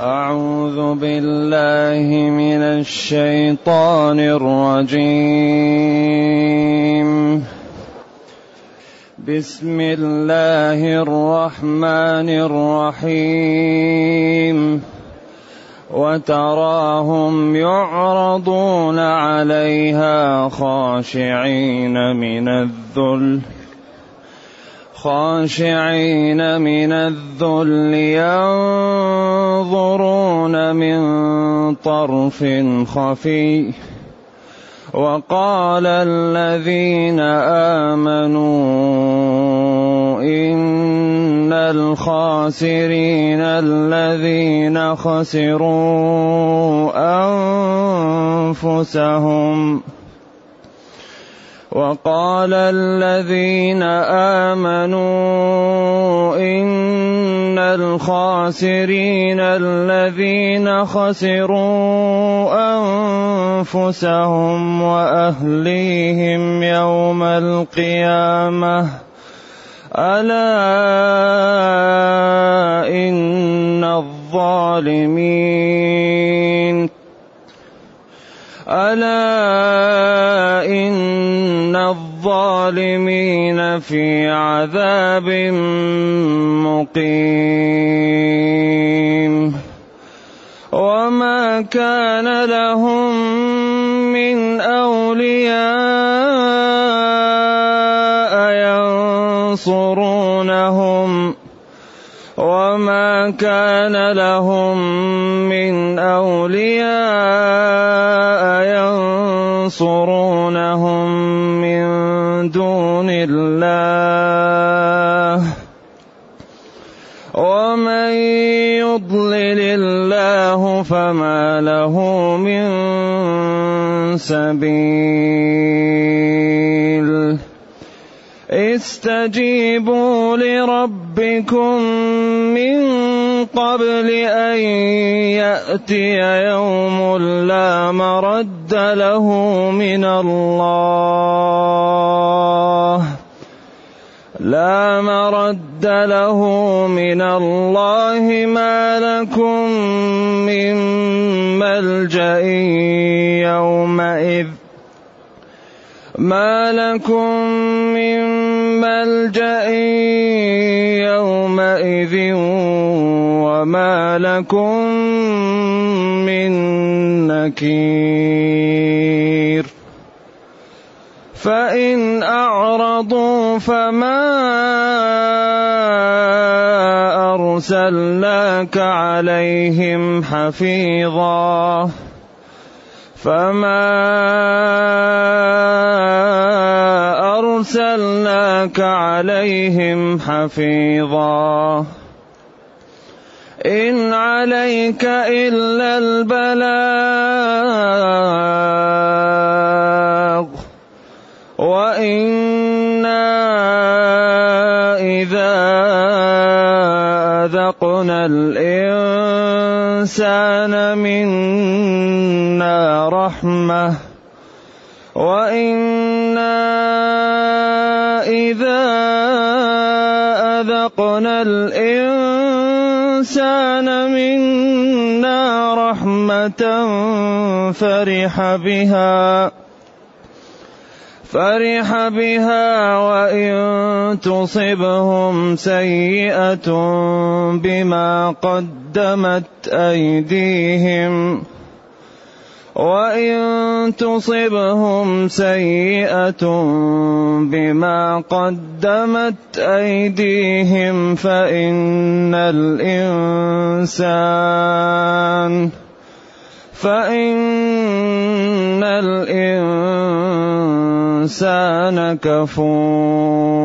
أعوذ بالله من الشيطان الرجيم. بسم الله الرحمن الرحيم. وتراهم يعرضون عليها خاشعين من الذل. خاشعين من الذل ينظرون من طرف خفي. وقال الذين آمنوا إن الخاسرين الذين خسروا أنفسهم وقال الذين آمنوا إن الخاسرين الذين خسروا أنفسهم وأهليهم يوم القيامة ألا إن الظالمين ان الظالمين في عذاب مقيم. وما كان لهم من أولياء ينصرونهم. وما كان لهم من أولياء ينصرونهم. الله. ومن يضلل الله فما له من سبيل. استجيبوا لربكم من قبل أن يأتي يوم لا مرد له من الله. لا مرد له من الله ما لكم من ملجأ يومئذ. ما لكم من ملجأ يومئذ وما لكم من نكير. فإن أعرضوا فما أرسلناك عليهم حفيظا فما أرسلناك عليهم حفيظا إن عليك إلا البلاغ وأنا اذا اذقنا الانسان منا رحمه وأنا اذا اذقنا الانسان منا رحمه فرح بها فرح بها وإن تصبهم سيئة بما قدمت أيديهم. وإن تصبهم سيئة بما قدمت أيديهم فإن الإنسان فإن الإنسان كفور.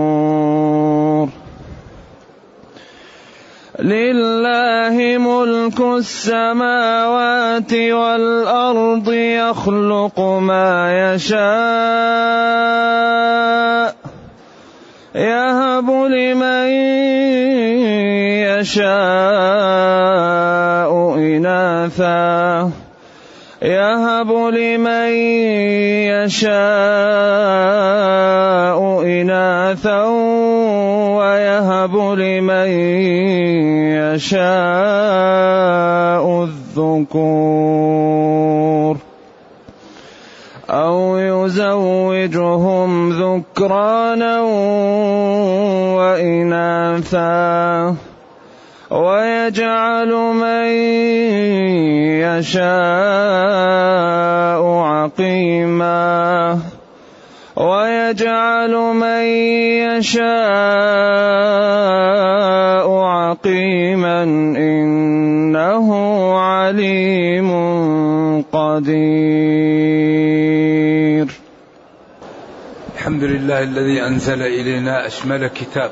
لله ملك السماوات والأرض يخلق ما يشاء يهب لمن يشاء إناثا. يهب لمن يشاء إناثا ويهب لمن يشاء الذكور أو يزوجهم ذكرانا وإناثا ويجعل من يشاء عقيما ويجعل من يشاء عقيما إنه عليم قدير. الحمد لله الذي أنزل إلينا أشمل كتاب.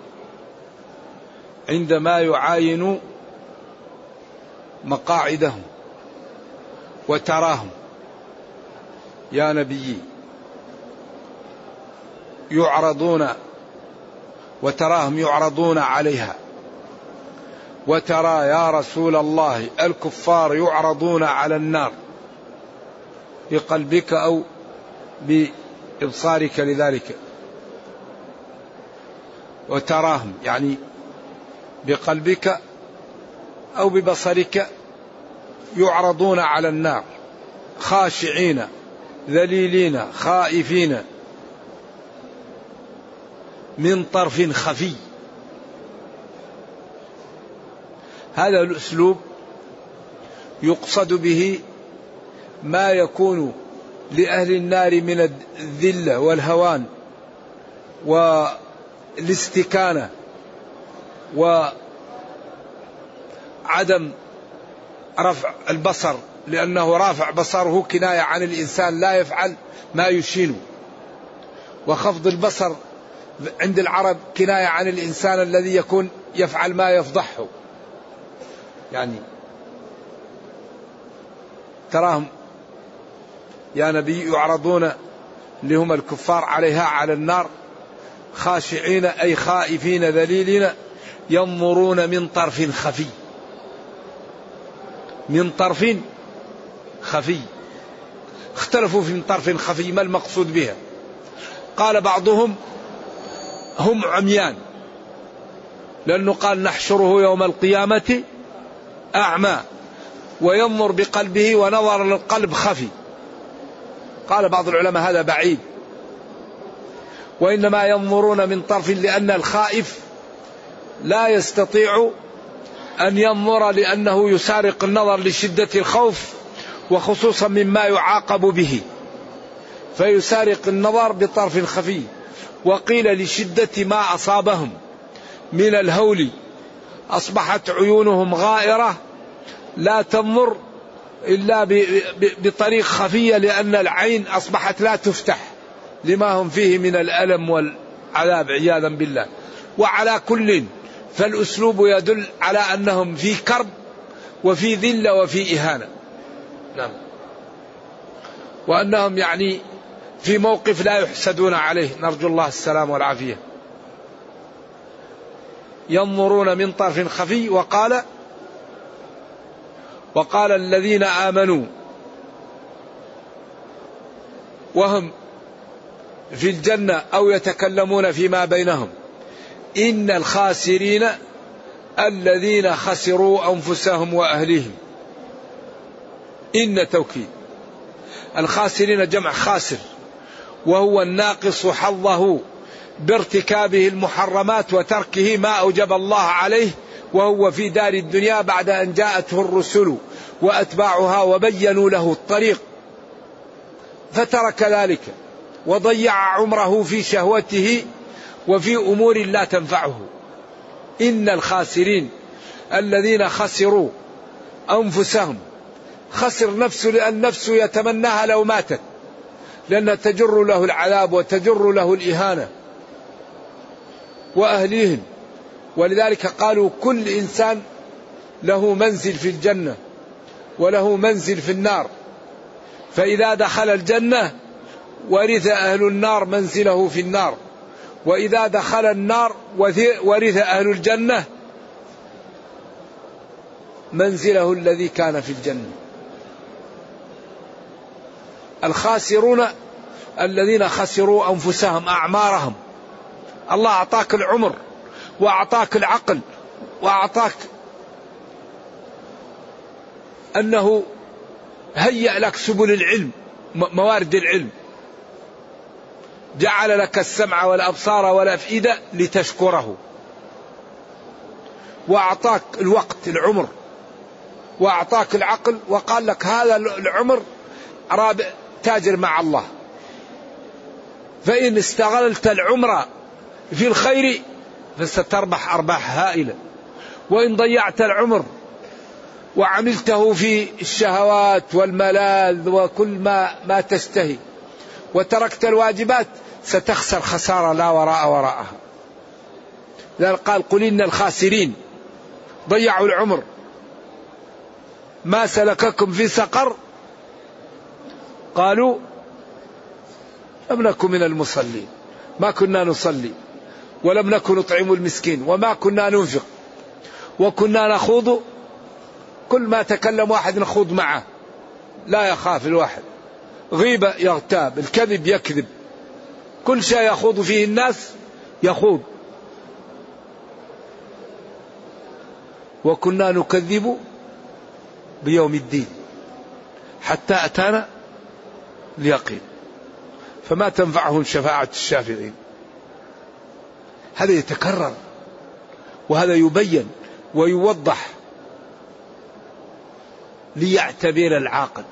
عندما يعاين مقاعدهم وتراهم. يا نبيي يعرضون وتراهم يعرضون عليها. وترى يا رسول الله الكفار يعرضون على النار بقلبك أو بإبصارك لذلك. وتراهم يعني بقلبك أو ببصرك يعرضون على النار خاشعين ذليلين خائفين من طرف خفي. هذا الأسلوب يقصد به ما يكون لأهل النار من الذلة والهوان والاستكانة. وعدم رفع البصر لأنه رافع بصره كناية عن الإنسان لا يفعل ما يشينه. وخفض البصر عند العرب كناية عن الإنسان الذي يكون يفعل ما يفضحه. يعني تراهم يا نبي يعرضون لهم الكفار عليها على النار خاشعين أي خائفين ذليلين ينظرون من طرف خفي. من طرف خفي. اختلفوا في من طرف خفي ما المقصود بها؟ قال بعضهم هم عميان. لأنه قال نحشره يوم القيامة أعمى وينظر بقلبه ونظر للقلب خفي. قال بعض العلماء هذا بعيد. وإنما ينظرون من طرف لأن الخائف لا يستطيع أن ينظر لأنه يسارق النظر لشدة الخوف وخصوصا مما يعاقب به. فيسارق النظر بطرف خفي. وقيل لشدة ما أصابهم من الهول. أصبحت عيونهم غائرة. لا تنظر إلا بطريق خفية لأن العين أصبحت لا تفتح لما هم فيه من الألم والعذاب عياذا بالله. وعلى كل فالأسلوب يدل على أنهم في كرب وفي ذلة وفي إهانة. نعم. وأنهم يعني في موقف لا يحسدون عليه. نرجو الله السلام والعافية. ينظرون من طرف خفي وقال وقال الذين آمنوا وهم في الجنة أو يتكلمون فيما بينهم. إن الخاسرين الذين خسروا أنفسهم وأهليهم. إن توكيد. الخاسرين جمع خاسر وهو الناقص حظه بارتكابه المحرمات وتركه ما أوجب الله عليه وهو في دار الدنيا بعد أن جاءته الرسل وأتباعها وبينوا له الطريق. فترك ذلك وضيع عمره في شهوته وفي أمور لا تنفعه. إن الخاسرين الذين خسروا أنفسهم خسر نفسه لأن نفسه يتمناها لو ماتت لانها تجر له العذاب وتجر له الإهانة وأهليهم. ولذلك قالوا كل إنسان له منزل في الجنة وله منزل في النار. فإذا دخل الجنة ورث أهل النار منزله في النار. وإذا دخل النار ورث أهل الجنة منزله الذي كان في الجنة. الخاسرون الذين خسروا أنفسهم أعمارهم. الله أعطاك العمر وأعطاك العقل وأعطاك أنه هيأ لك سبل العلم موارد العلم. جعل لك السمع والأبصار والأفئدة لتشكره. وأعطاك الوقت العمر. وأعطاك العقل وقال لك هذا العمر رابع تاجر مع الله. فإن استغلت العمر في الخير فستربح أرباح هائلة. وإن ضيعت العمر وعملته في الشهوات والملاذ وكل ما ما تشتهي وتركت الواجبات ستخسر خسارة لا وراء وراءها. لذلك قال قل إن الخاسرين ضيعوا العمر. ما سلككم في سقر؟ قالوا لم نكن من المصلين. ما كنا نصلي ولم نكن نطعم المسكين وما كنا ننفق وكنا نخوض. كل ما تكلم واحد نخوض معه. لا يخاف الواحد. غيبة يغتاب الكذب يكذب. كل شيء يخوض فيه الناس يخوض. وكنا نكذب بيوم الدين حتى أتانا اليقين. فما تنفعهم شفاعة الشافعين. هذا يتكرر وهذا يبين ويوضح ليعتبر العاقل.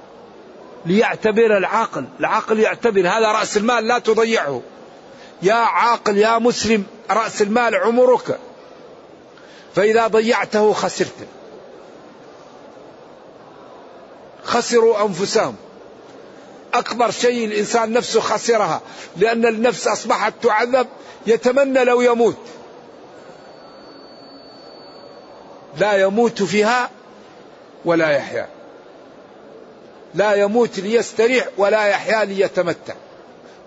ليعتبر العاقل. العاقل يعتبر هذا رأس المال لا تضيعه. يا عاقل يا مسلم رأس المال عمرك. فإذا ضيعته خسرت. خسروا أنفسهم. أكبر شيء الإنسان نفسه خسرها. لأن النفس أصبحت تعذب يتمنى لو يموت. لا يموت فيها ولا يحيا. لا يموت ليستريح ولا يحيا ليتمتع.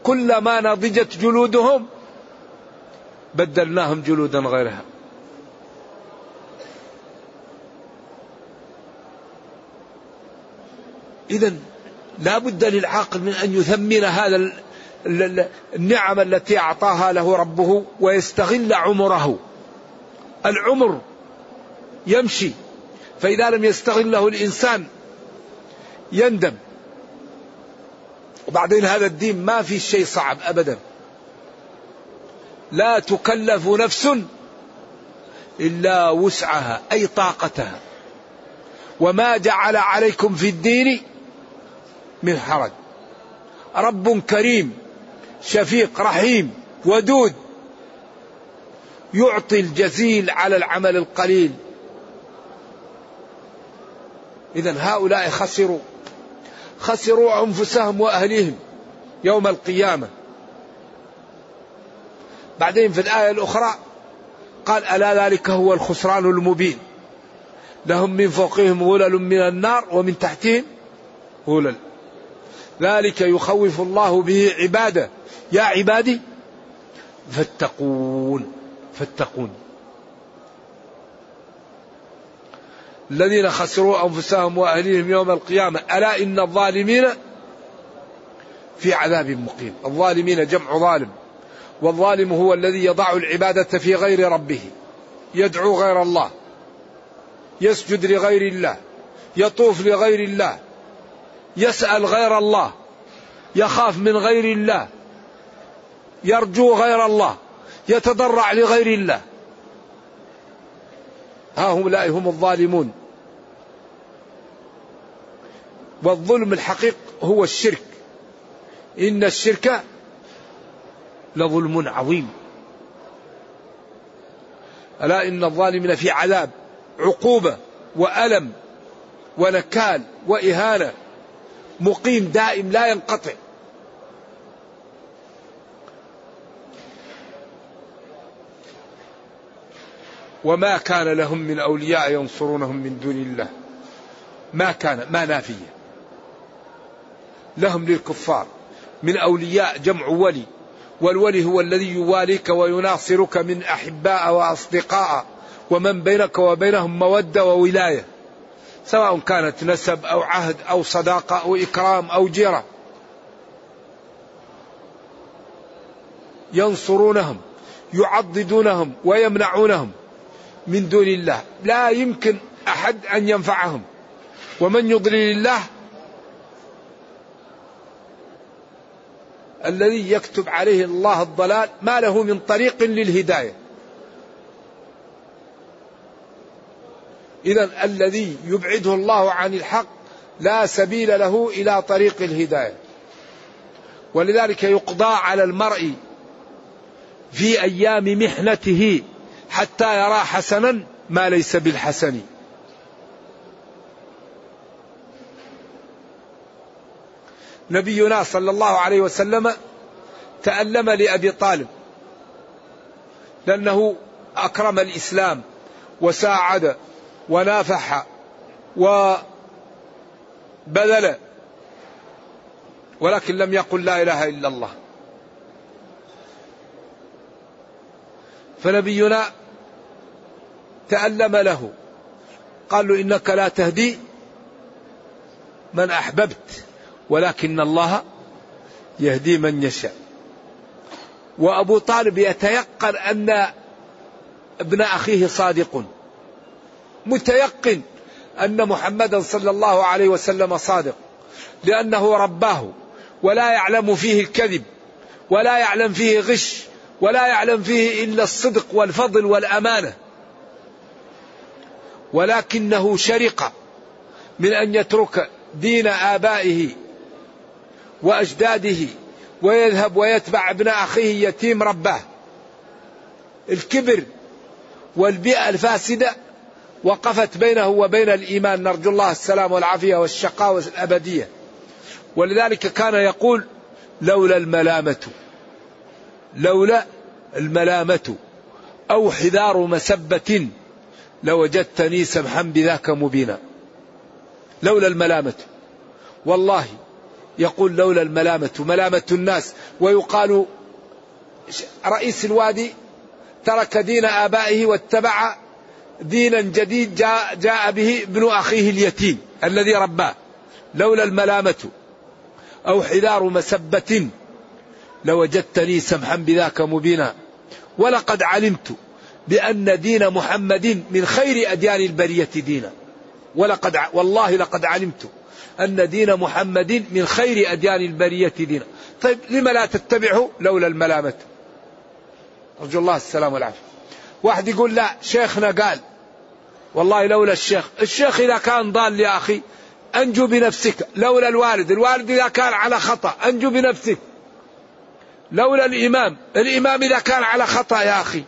كلما نضجت جلودهم بدلناهم جلودا غيرها. إذا لا بد للعاقل من أن يثمن هذا النعم التي أعطاها له ربه ويستغل عمره. العمر يمشي فإذا لم يستغله الإنسان يندم. وبعدين هذا الدين ما في شيء صعب أبدا. لا تكلف نفس إلا وسعها أي طاقتها. وما جعل عليكم في الدين من حرج. رب كريم شفيق رحيم ودود يعطي الجزيل على العمل القليل. اذا هؤلاء خسروا. خسروا أنفسهم وأهليهم يوم القيامة. بعدين في الآية الأخرى قال ألا ذلك هو الخسران المبين. لهم من فوقهم غلل من النار ومن تحتهم غلل. ذلك يخوف الله به عباده. يا عبادي فاتقون فاتقون. الذين خسروا أنفسهم وأهليهم يوم القيامة. ألا إن الظالمين في عذاب مقيم. الظالمين جمع ظالم. والظالم هو الذي يضع العبادة في غير ربه. يدعو غير الله. يسجد لغير الله. يطوف لغير الله. يسأل غير الله. يخاف من غير الله. يرجو غير الله. يتضرع لغير الله. هؤلاء هم الظالمون. والظلم الحقيق هو الشرك. إن الشرك لظلم عظيم. ألا إن الظالمين في عذاب عقوبة وألم ونكال وإهانة. مقيم دائم لا ينقطع. وما كان لهم من أولياء ينصرونهم من دون الله. ما كان ما نافية. لهم للكفار. من أولياء جمع ولي. والولي هو الذي يواليك ويناصرك من أحباء وأصدقاء ومن بينك وبينهم مودة وولاية. سواء كانت نسب أو عهد أو صداقة أو إكرام أو جيرة. ينصرونهم يعضدونهم ويمنعونهم من دون الله. لا يمكن أحد أن ينفعهم. ومن يضلل الله الذي يكتب عليه الله الضلال ما له من طريق للهداية. اذا الذي يبعده الله عن الحق لا سبيل له إلى طريق الهداية. ولذلك يقضى على المرء في أيام محنته حتى يرى حسنا ما ليس بالحسن. نبينا صلى الله عليه وسلم تألم لأبي طالب لأنه أكرم الإسلام وساعد ونافح وبذل ولكن لم يقل لا إله إلا الله. فنبينا تألم له قال له إنك لا تهدي من أحببت. ولكن الله يهدي من يشاء. وأبو طالب يتيقن أن ابن أخيه صادق. متيقن أن محمدا صلى الله عليه وسلم صادق. لأنه رباه ولا يعلم فيه الكذب ولا يعلم فيه غش ولا يعلم فيه إلا الصدق والفضل والأمانة. ولكنه شرق من أن يترك دين آبائه وأجداده ويذهب ويتبع ابن أخيه يتيم رباه الكبر والبيئة الفاسدة وقفت بينه وبين الإيمان. نرجو الله السلام والعافية والشقاوة الأبدية ولذلك كان يقول لولا الملامة لولا الملامة أو حذار مسبة لوجدتني سمحا بذاك مبينا. لولا الملامة والله يقول لولا الملامة ملامة الناس. ويقال رئيس الوادي ترك دين آبائه واتبع دينا جديد جاء, جاء به ابن أخيه اليتيم الذي رباه. لولا الملامة أو حذار مسبة لوجدتني سمحا بذاك مبينا. ولقد علمت بأن دين محمد من خير أديان البرية دينا. ولقد والله لقد علمت. أن دين محمد من خير أديان البرية دينا. طيب لما لا تتبعه لولا الملامة؟ أرجو الله السلام والعافية. واحد يقول لا شيخنا قال والله لولا الشيخ. الشيخ إذا كان ضال يا أخي أنجو بنفسك. لولا الوالد. الوالد إذا كان على خطأ أنجو بنفسك. لولا الإمام. الإمام إذا كان على خطأ يا أخي.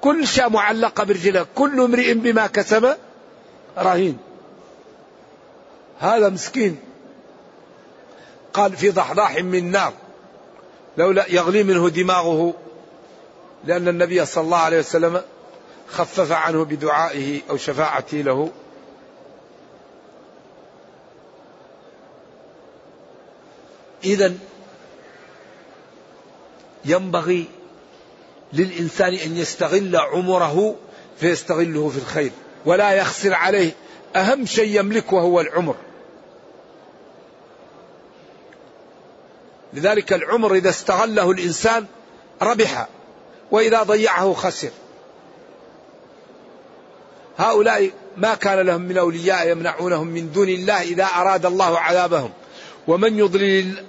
كل شيء معلقة برجله كل امرئ بما كسب رهين. هذا مسكين. قال في ضحضاح من نار. لولا يغلي منه دماغه. لأن النبي صلى الله عليه وسلم خفف عنه بدعائه أو شفاعته له. إذا ينبغي للإنسان أن يستغل عمره فيستغله في الخير. ولا يخسر عليه أهم شيء يملكه هو العمر. لذلك العمر إذا استغله الإنسان ربح وإذا ضيعه خسر. هؤلاء ما كان لهم من أولياء يمنعونهم من دون الله إذا أراد الله عذابهم. ومن يضلل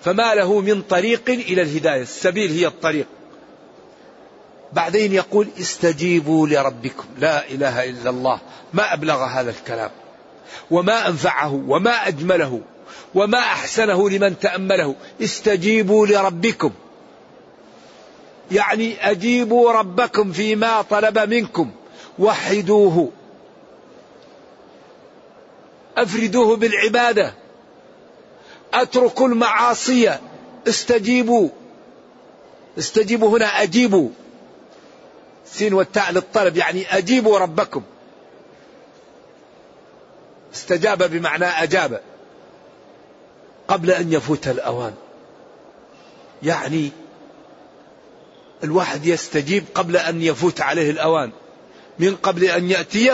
فما له من طريق إلى الهداية. السبيل هي الطريق. بعدين يقول استجيبوا لربكم. لا إله إلا الله. ما أبلغ هذا الكلام. وما أنفعه. وما أجمله. وما أحسنه لمن تأمله. استجيبوا لربكم. يعني أجيبوا ربكم فيما طلب منكم. وحدوه. أفردوه بالعبادة. أتركوا المعاصي. استجيبوا. استجيبوا هنا أجيبوا. سين والتاء للطلب يعني أجيبوا ربكم. استجاب بمعنى أجاب. قبل أن يفوت الأوان. يعني الواحد يستجيب قبل أن يفوت عليه الأوان. من قبل أن يأتي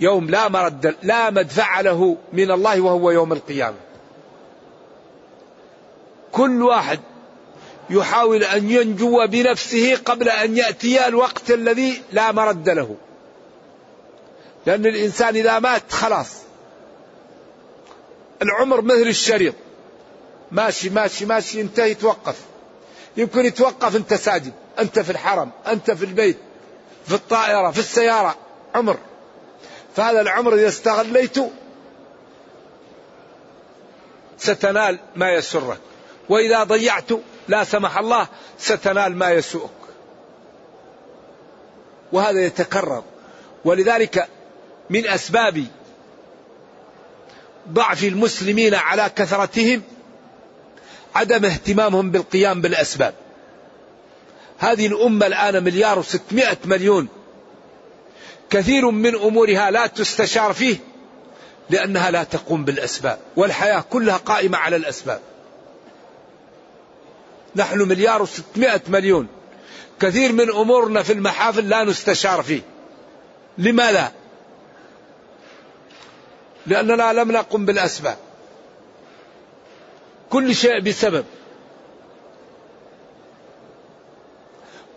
يوم لا مرد لا مدفع له من الله وهو يوم القيامة. كل واحد يحاول أن ينجو بنفسه قبل أن يأتي الوقت الذي لا مرد له. لأن الإنسان إذا مات خلاص. العمر مثل الشريط. ماشي ماشي ماشي ينتهي يتوقف يمكن يتوقف أنت ساجد. أنت في الحرم أنت في البيت في الطائرة في السيارة. عمر. فهذا العمر إذا استغليته ستنال ما يسرك. وإذا ضيعت لا سمح الله ستنال ما يسوءك. وهذا يتكرر. ولذلك من أسباب ضعف المسلمين على كثرتهم عدم اهتمامهم بالقيام بالأسباب. هذه الأمة الآن مليار وستمائة مليون. كثير من أمورها لا تستشار فيه لأنها لا تقوم بالأسباب والحياة كلها قائمة على الأسباب. نحن مليار وستمائة مليون. كثير من أمورنا في المحافل لا نستشار فيه. لما لا؟ لأننا لم نقم بالأسباب. كل شيء بسبب.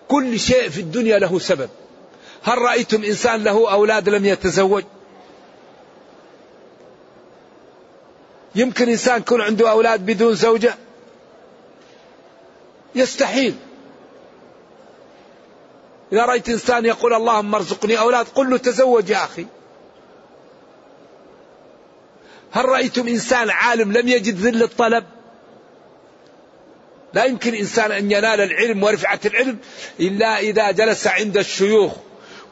كل شيء في الدنيا له سبب. هل رأيتم إنسان له أولاد لم يتزوج؟ يمكن إنسان يكون عنده أولاد بدون زوجة؟ يستحيل. إذا رأيت إنسان يقول اللهم ارزقني أولاد قل له تزوج يا أخي. هل رأيتم إنسان عالم لم يجد ذل الطلب؟ لا يمكن إنسان أن ينال العلم ورفعة العلم إلا إذا جلس عند الشيوخ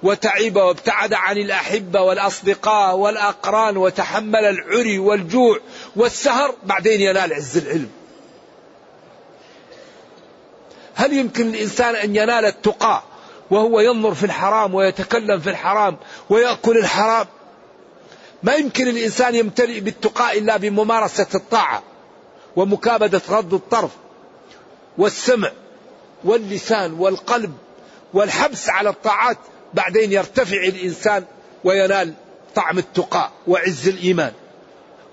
وتعب وابتعد عن الأحبة والأصدقاء والأقران وتحمل العري والجوع والسهر بعدين ينال عز العلم. هل يمكن الإنسان أن ينال التقى وهو ينظر في الحرام ويتكلم في الحرام ويأكل الحرام؟ ما يمكن الإنسان يمتلئ بالتقاء إلا بممارسة الطاعة ومكابدة غض الطرف والسمع واللسان والقلب والحبس على الطاعات بعدين يرتفع الإنسان وينال طعم التقاء وعز الإيمان.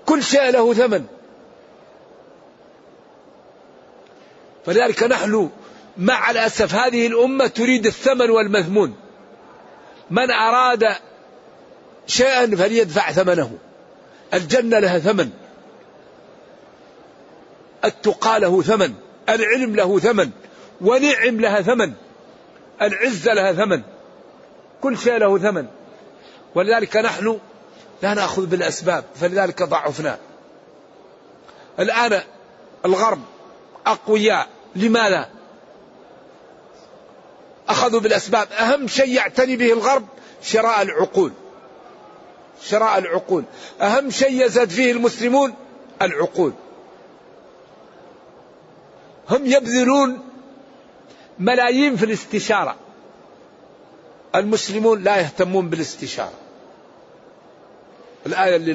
كل شيء له ثمن. فلذلك نحن مع الأسف هذه الأمة تريد الثمن والمذمون. من أراد شيئا فليدفع ثمنه. الجنة لها ثمن. التقى له ثمن. العلم له ثمن. ونعم لها ثمن. العزة لها ثمن. كل شيء له ثمن. ولذلك نحن لا نأخذ بالأسباب فلذلك ضعفنا. الآن الغرب أقوياء. لماذا؟ أخذوا بالأسباب. أهم شيء يعتني به الغرب شراء العقول. شراء العقول. أهم شيء يزد فيه المسلمون العقول. هم يبذلون ملايين في الاستشارة. المسلمون لا يهتمون بالاستشارة. الآية اللي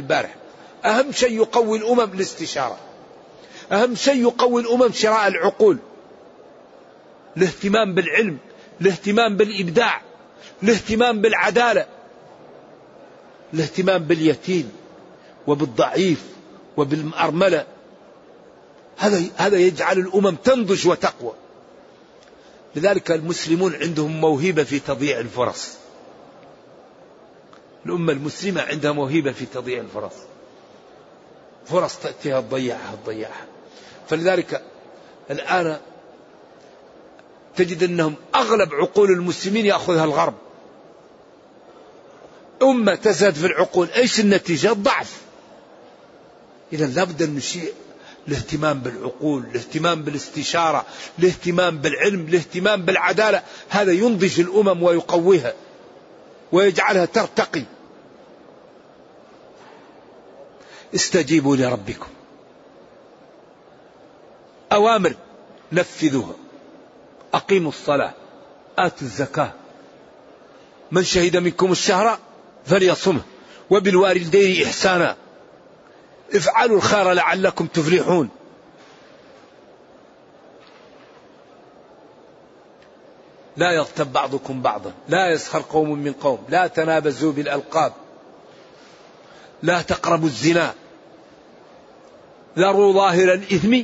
أهم شيء يقوي الأمم الاستشارة أهم شيء يقوي الأمم شراء العقول. الاهتمام بالعلم الاهتمام بالإبداع الاهتمام بالعدالة الاهتمام باليتيم وبالضعيف وبالأرملة هذا هذا يجعل الأمم تنضج وتقوى. لذلك المسلمون عندهم موهبة في تضييع الفرص. الأمة المسلمة عندها موهبة في تضييع الفرص. فرص تأتيها تضيعها تضيعها. فلذلك الآن تجد أنهم أغلب عقول المسلمين يأخذها الغرب. أمة تزهد في العقول إيش النتيجة؟ الضعف. إذا لابد أن نشيء الاهتمام بالعقول الاهتمام بالاستشارة الاهتمام بالعلم الاهتمام بالعدالة. هذا ينضج الأمم ويقويها ويجعلها ترتقي. استجيبوا لربكم. أوامر نفذوها. أقيموا الصلاة آتوا الزكاة. من شهد منكم الشهر فليصمه وبالوالدين إحسانا. افعلوا الخير لعلكم تفلحون. لا يغتب بعضكم بعضا لا يسخر قوم من قوم لا تنابزوا بالألقاب. لا تقربوا الزنا. ذروا ظاهر الإثم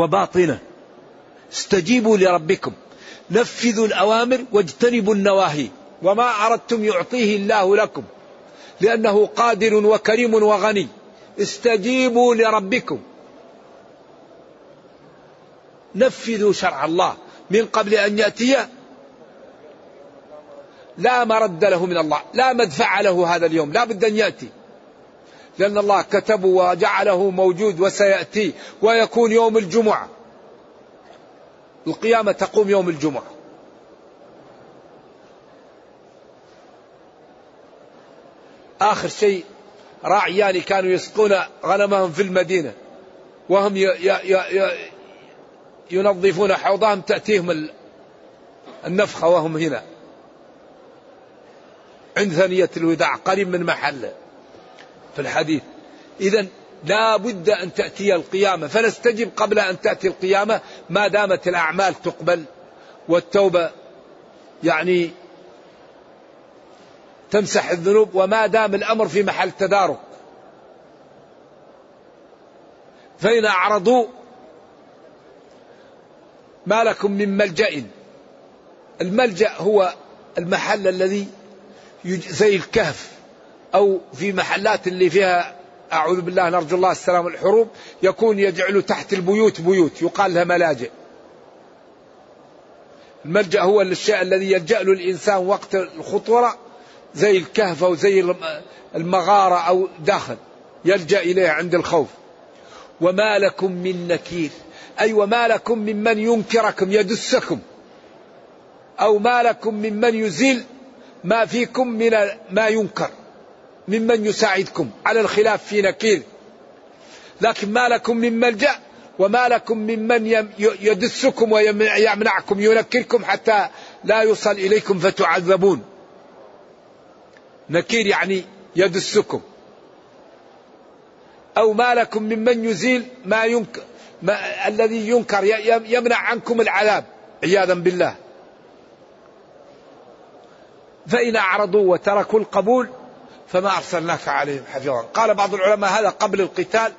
وباطنة. استجيبوا لربكم. نفذوا الأوامر واجتنبوا النواهي. وما أردتم يعطيه الله لكم. لأنه قادر وكريم وغني. استجيبوا لربكم. نفذوا شرع الله. من قبل أن يأتي لا مرد له من الله. لا مدفع له هذا اليوم. لا بد أن يأتي. لأن الله كتبه وجعله موجود وسيأتي ويكون يوم الجمعة. القيامة تقوم يوم الجمعة. آخر شيء راعيان كانوا يسقون غنمهم في المدينة وهم ي ي ي ينظفون حوضهم تأتيهم النفخة وهم هنا. عند ثنية الوداع قريب من محله. في الحديث. إذا لا بد أن تأتي القيامة. فنستجب قبل أن تأتي القيامة ما دامت الأعمال تقبل والتوبة يعني تمسح الذنوب وما دام الأمر في محل تدارك. فإن أعرضوا ما لكم من ملجأ. الملجأ هو المحل الذي زي الكهف. أو في محلات اللي فيها أعوذ بالله نرجو الله السلام الحروب يكون يجعل تحت البيوت بيوت يقال لها ملاجئ. الملجأ هو الشيء الذي يلجأ له الإنسان وقت الخطورة زي الكهف أو زي المغارة أو داخل يلجأ إليه عند الخوف. وما لكم من نكير أي وما لكم ممن ينكركم يدسكم. أو ما لكم ممن يزيل ما فيكم من ما ينكر. ممن يساعدكم على الخلاف في نكير. لكن ما لكم من ملجأ وما لكم ممن يدسكم ويمنعكم ينكركم حتى لا يوصل إليكم فتعذبون. نكير يعني يدسكم. أو ما لكم ممن يزيل ما ينكر ما الذي ينكر يمنع عنكم العذاب عياذا بالله. فإن أعرضوا وتركوا القبول فما أرسلناك عليهم حفيظا. قال بعض العلماء هذا قبل القتال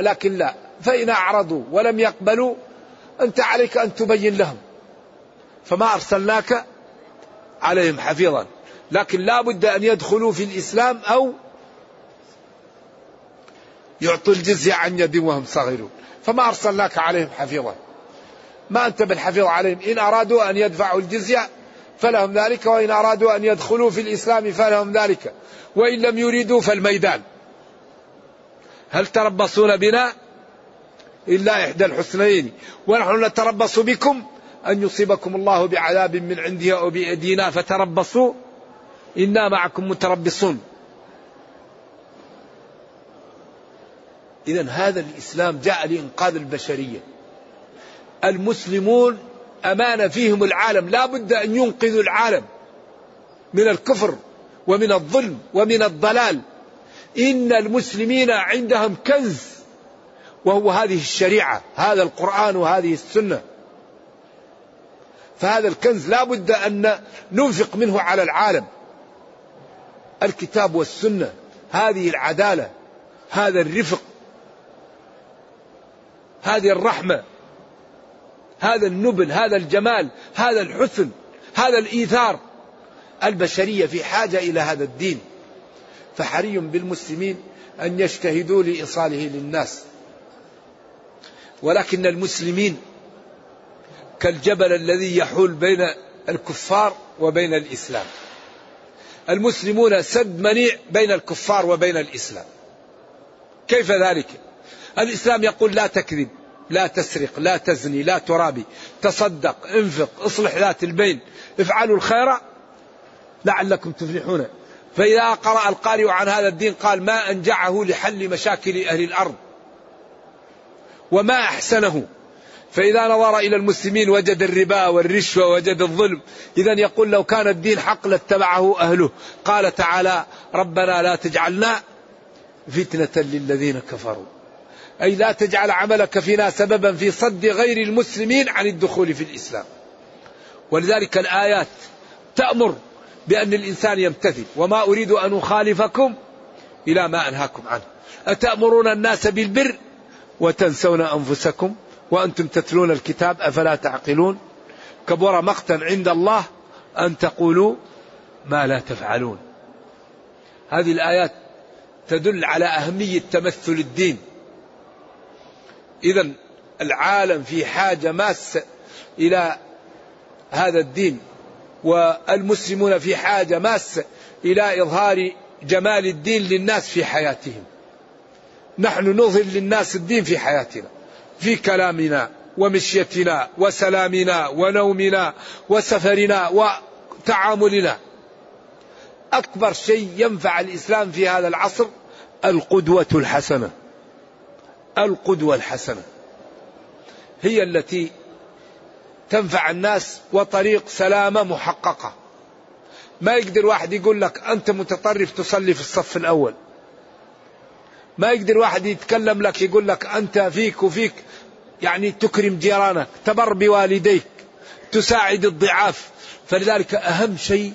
لكن لا. فإن أعرضوا ولم يقبلوا أنت عليك أن تبين لهم. فما أرسلناك عليهم حفيظا. لكن لا بد أن يدخلوا في الإسلام أو يعطوا الجزية عن يد وهم صغيرون. فما أرسلناك عليهم حفيظا. ما أنت بالحفيظ عليهم. إن أرادوا أن يدفعوا الجزية فلهم ذلك وإن أرادوا أن يدخلوا في الإسلام فلهم ذلك وإن لم يريدوا فالميدان. هل تربصون بنا؟ إلا إحدى الحسنين ونحن نتربص بكم أن يصيبكم الله بعذاب من عنده أو بأيدينا فتربصوا. إنا معكم متربصون. إذا هذا الإسلام جاء لإنقاذ البشرية. المسلمون أمانة فيهم العالم. لا بد أن ينقذوا العالم من الكفر ومن الظلم ومن الضلال. إن المسلمين عندهم كنز وهو هذه الشريعة هذا القرآن وهذه السنة. فهذا الكنز لا بد أن ننفق منه على العالم. الكتاب والسنة هذه العدالة هذا الرفق هذه الرحمة. هذا النبل هذا الجمال هذا الحسن هذا الإيثار. البشرية في حاجة إلى هذا الدين. فحري بالمسلمين أن يجتهدوا لإيصاله للناس. ولكن المسلمين كالجبل الذي يحول بين الكفار وبين الإسلام. المسلمون سد منيع بين الكفار وبين الإسلام. كيف ذلك؟ الإسلام يقول لا تكذب. لا تسرق لا تزني لا ترابي. تصدق انفق اصلح ذات البين. افعلوا الخير لعلكم تفلحون. فإذا قرأ القارئ عن هذا الدين قال ما أنجعه لحل مشاكل أهل الأرض وما أحسنه. فإذا نظر إلى المسلمين وجد الربا والرشوة وجد الظلم. إذا يقول لو كان الدين حق لاتبعه أهله. قال تعالى ربنا لا تجعلنا فتنة للذين كفروا. أي لا تجعل عملك فينا سببا في صد غير المسلمين عن الدخول في الإسلام. ولذلك الآيات تأمر بأن الإنسان يمتثل. وما أريد أن أخالفكم إلى ما أنهاكم عنه. أتأمرون الناس بالبر وتنسون أنفسكم وأنتم تتلون الكتاب أفلا تعقلون؟ كبر مقتا عند الله أن تقولوا ما لا تفعلون. هذه الآيات تدل على أهمية تمثل الدين. إذا العالم في حاجة ماسة إلى هذا الدين والمسلمون في حاجة ماسة إلى إظهار جمال الدين للناس في حياتهم. نحن نظهر للناس الدين في حياتنا في كلامنا ومشيتنا وسلامنا ونومنا وسفرنا وتعاملنا. أكبر شيء ينفع الإسلام في هذا العصر القدوة الحسنة. القدوة الحسنة. هي التي تنفع الناس وطريق سلامة محققة. ما يقدر واحد يقول لك أنت متطرف تصلي في الصف الأول. ما يقدر واحد يتكلم لك يقول لك أنت فيك وفيك يعني تكرم جيرانك تبر بوالديك تساعد الضعاف. فلذلك أهم شيء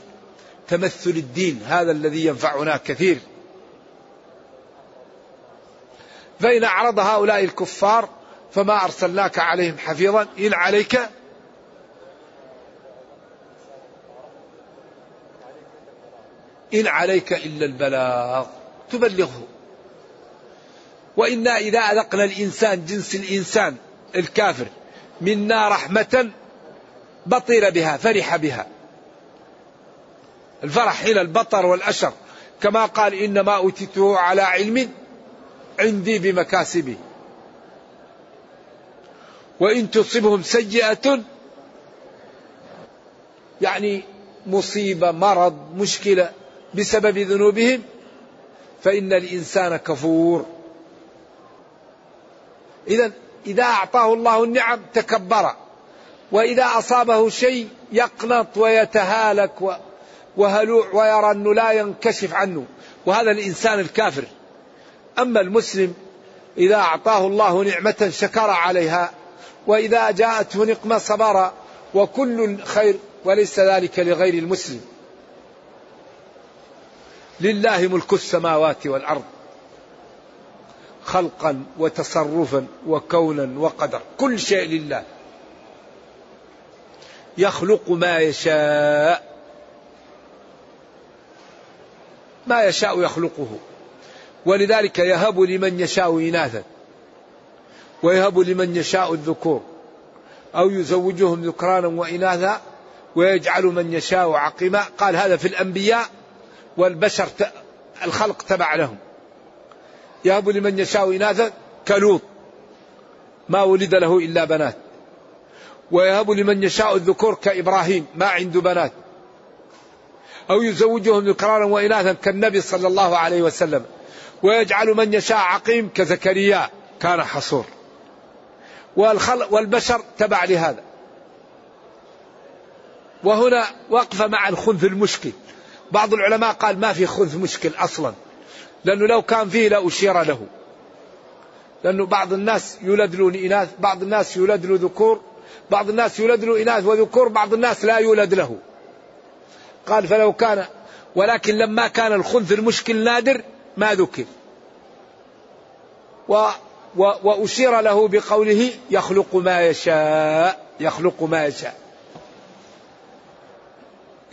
تمثل الدين هذا الذي ينفعنا كثير. فإن أعرض هؤلاء الكفار فما أرسلناك عليهم حفيظا إن عليك إن عليك إلا البلاغ. تبلغه. وإنا إذا أذقنا الإنسان جنس الإنسان الكافر منا رحمة بطر بها فرح بها. الفرح هنا البطر والأشر. كما قال إنما أوتيته على علم عندي بمكاسبي. وإن تصبهم سيئة يعني مصيبة مرض مشكلة بسبب ذنوبهم فإن الإنسان كفور. إذا إذا أعطاه الله النعم تكبر وإذا أصابه شيء يقنط ويتهالك وهلوع ويرى أنه لا ينكشف عنه. وهذا الإنسان الكافر. أما المسلم إذا أعطاه الله نعمة شكر عليها وإذا جاءته نقمة صبر وكل خير وليس ذلك لغير المسلم. لله ملك السماوات والأرض خلقا وتصرفا وكونا وقدر كل شيء لله. يخلق ما يشاء ما يشاء يخلقه. ولذلك يهب لمن يشاء إناثا ويهب لمن يشاء الذكور أو يزوجهم ذكرانا وإناثا ويجعل من يشاء عقيما. قال هذا في الأنبياء والبشر الخلق تبع لهم. يهب لمن يشاء إناثا كلوط ما ولد له إلا بنات. ويهب لمن يشاء الذكور كإبراهيم ما عنده بنات. أو يزوجهم ذكرانا وإناثا كالنبي صلى الله عليه وسلم. ويجعل من يشاء عقيم كزكريا كان حصور. والخلق والبشر تبع لهذا. وهنا وقفة مع الخنث المشكل. بعض العلماء قال ما في خنث مشكل أصلا. لأنه لو كان فيه لأشير له. لأنه بعض الناس يولد له إناث بعض الناس يولد له ذكور بعض الناس يولد له إناث وذكور بعض الناس لا يولد له. قال فلو كان ولكن لما كان الخنث المشكل نادر ما ذكر. و و وأشير له بقوله يخلق ما يشاء يخلق ما يشاء.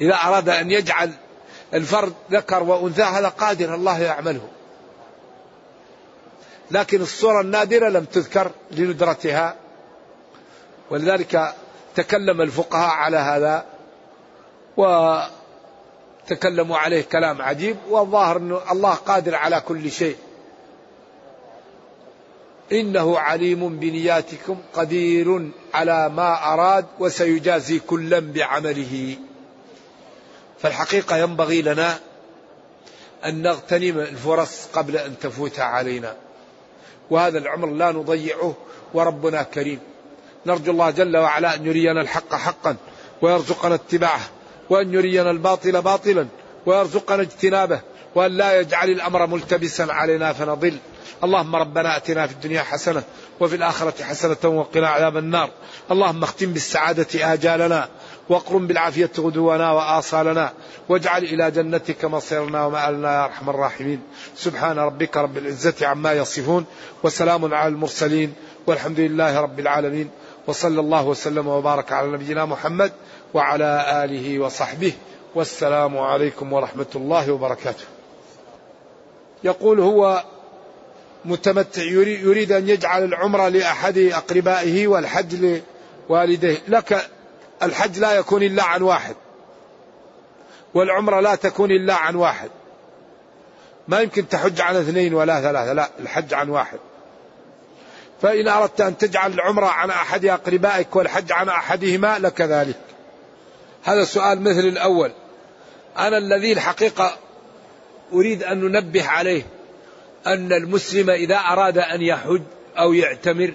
إذا أراد أن يجعل الفرد ذكر وأنثى هذا قادر الله يعمله. لكن الصورة النادرة لم تذكر لندرتها. ولذلك تكلم الفقهاء على هذا. وتكلموا عليه كلام عجيب والظاهر أن الله قادر على كل شيء. إنه عليم بنياتكم قدير على ما أراد وسيجازي كلا بعمله. فالحقيقة ينبغي لنا أن نغتنم الفرص قبل أن تفوت علينا. وهذا العمر لا نضيعه وربنا كريم. نرجو الله جل وعلا أن يرينا الحق حقا ويرزقنا اتباعه. وأن يرينا الباطل باطلا ويرزقنا اجتنابه وأن لا يجعل الأمر ملتبسا علينا فنضل. اللهم ربنا أتنا في الدنيا حسنة وفي الآخرة حسنة وقنا عذاب النار. اللهم اختم بالسعادة آجالنا واقرم بالعافية غدونا وآصالنا واجعل إلى جنتك مصيرنا ومآلنا يا أرحم الراحمين. سبحان ربك رب العزة عما يصفون وسلام على المرسلين والحمد لله رب العالمين. وصلى الله وسلم وبارك على نبينا محمد وعلى آله وصحبه والسلام عليكم ورحمة الله وبركاته. يقول هو متمتع يريد أن يجعل العمرة لأحد أقربائه والحج لوالديه لك الحج لا يكون إلا عن واحد والعمرة لا تكون إلا عن واحد. ما يمكن تحج عن اثنين ولا ثلاثة لا الحج عن واحد. فإن أردت أن تجعل العمرة عن أحد أقربائك والحج عن أحدهما لك ذلك. هذا سؤال مثل الأول. أنا الذي الحقيقة أريد أن ننبه عليه أن المسلم إذا أراد أن يحج أو يعتمر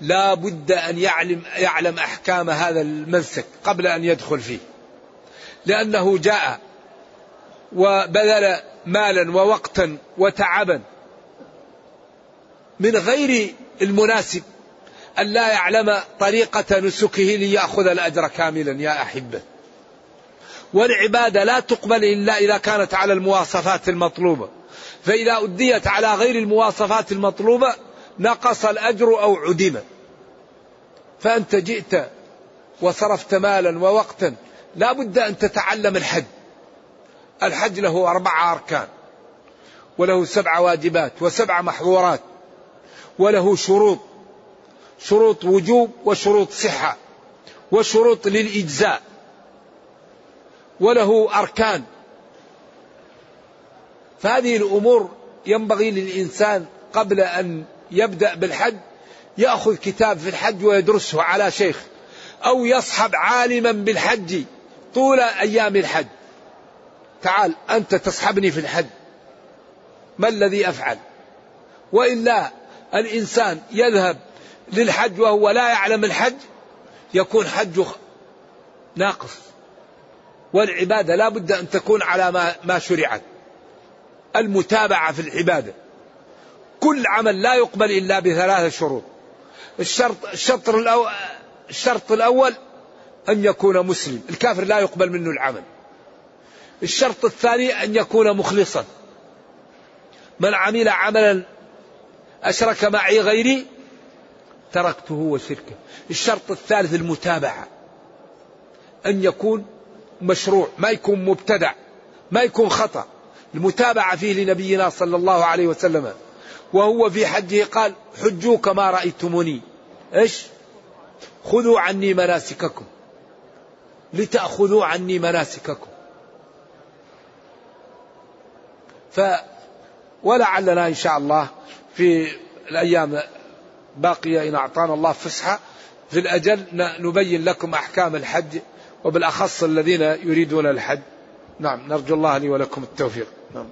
لا بد أن يعلم, يعلم أحكام هذا المنسك قبل أن يدخل فيه. لأنه جاء وبذل مالا ووقتا وتعبا من غير المناسب. أن لا يعلم طريقة نسكه ليأخذ الأجر كاملا يا أحبة. والعبادة لا تقبل إلا إذا كانت على المواصفات المطلوبة. فإذا أديت على غير المواصفات المطلوبة نقص الأجر أو عدم. فأنت جئت وصرفت مالا ووقتا لا بد أن تتعلم الحج. الحج له أربع أركان. وله سبع واجبات وسبع محظورات. وله شروط. شروط وجوب وشروط صحة وشروط للإجزاء وله أركان. فهذه الأمور ينبغي للإنسان قبل أن يبدأ بالحج يأخذ كتاب في الحج ويدرسه على شيخ أو يصحب عالما بالحج طول أيام الحج. تعال أنت تصحبني في الحج. ما الذي أفعل؟ وإلا الإنسان يذهب للحج وهو لا يعلم الحج يكون حجه ناقص. والعبادة لا بد أن تكون على ما, ما شرعت. المتابعة في العبادة. كل عمل لا يقبل إلا بثلاثة شروط. الشرط الشرط الأول, الشرط الأول أن يكون مسلم. الكافر لا يقبل منه العمل. الشرط الثاني أن يكون مخلصا. من عمل عملا أشرك معي غيري تركته وشركه. الشرط الثالث المتابعة. أن يكون مشروع ما يكون مبتدع ما يكون خطأ. المتابعة فيه لنبينا صلى الله عليه وسلم. وهو في حجه قال حجوا كما رأيتموني. إيش؟ خذوا عني مناسككم. لتأخذوا عني مناسككم. ف ولعلنا إن شاء الله في الأيام باقية إن أعطانا الله فسحة. في الأجل نبين لكم أحكام الحج وبالأخص الذين يريدون الحج. نعم نرجو الله لي ولكم التوفيق. نعم.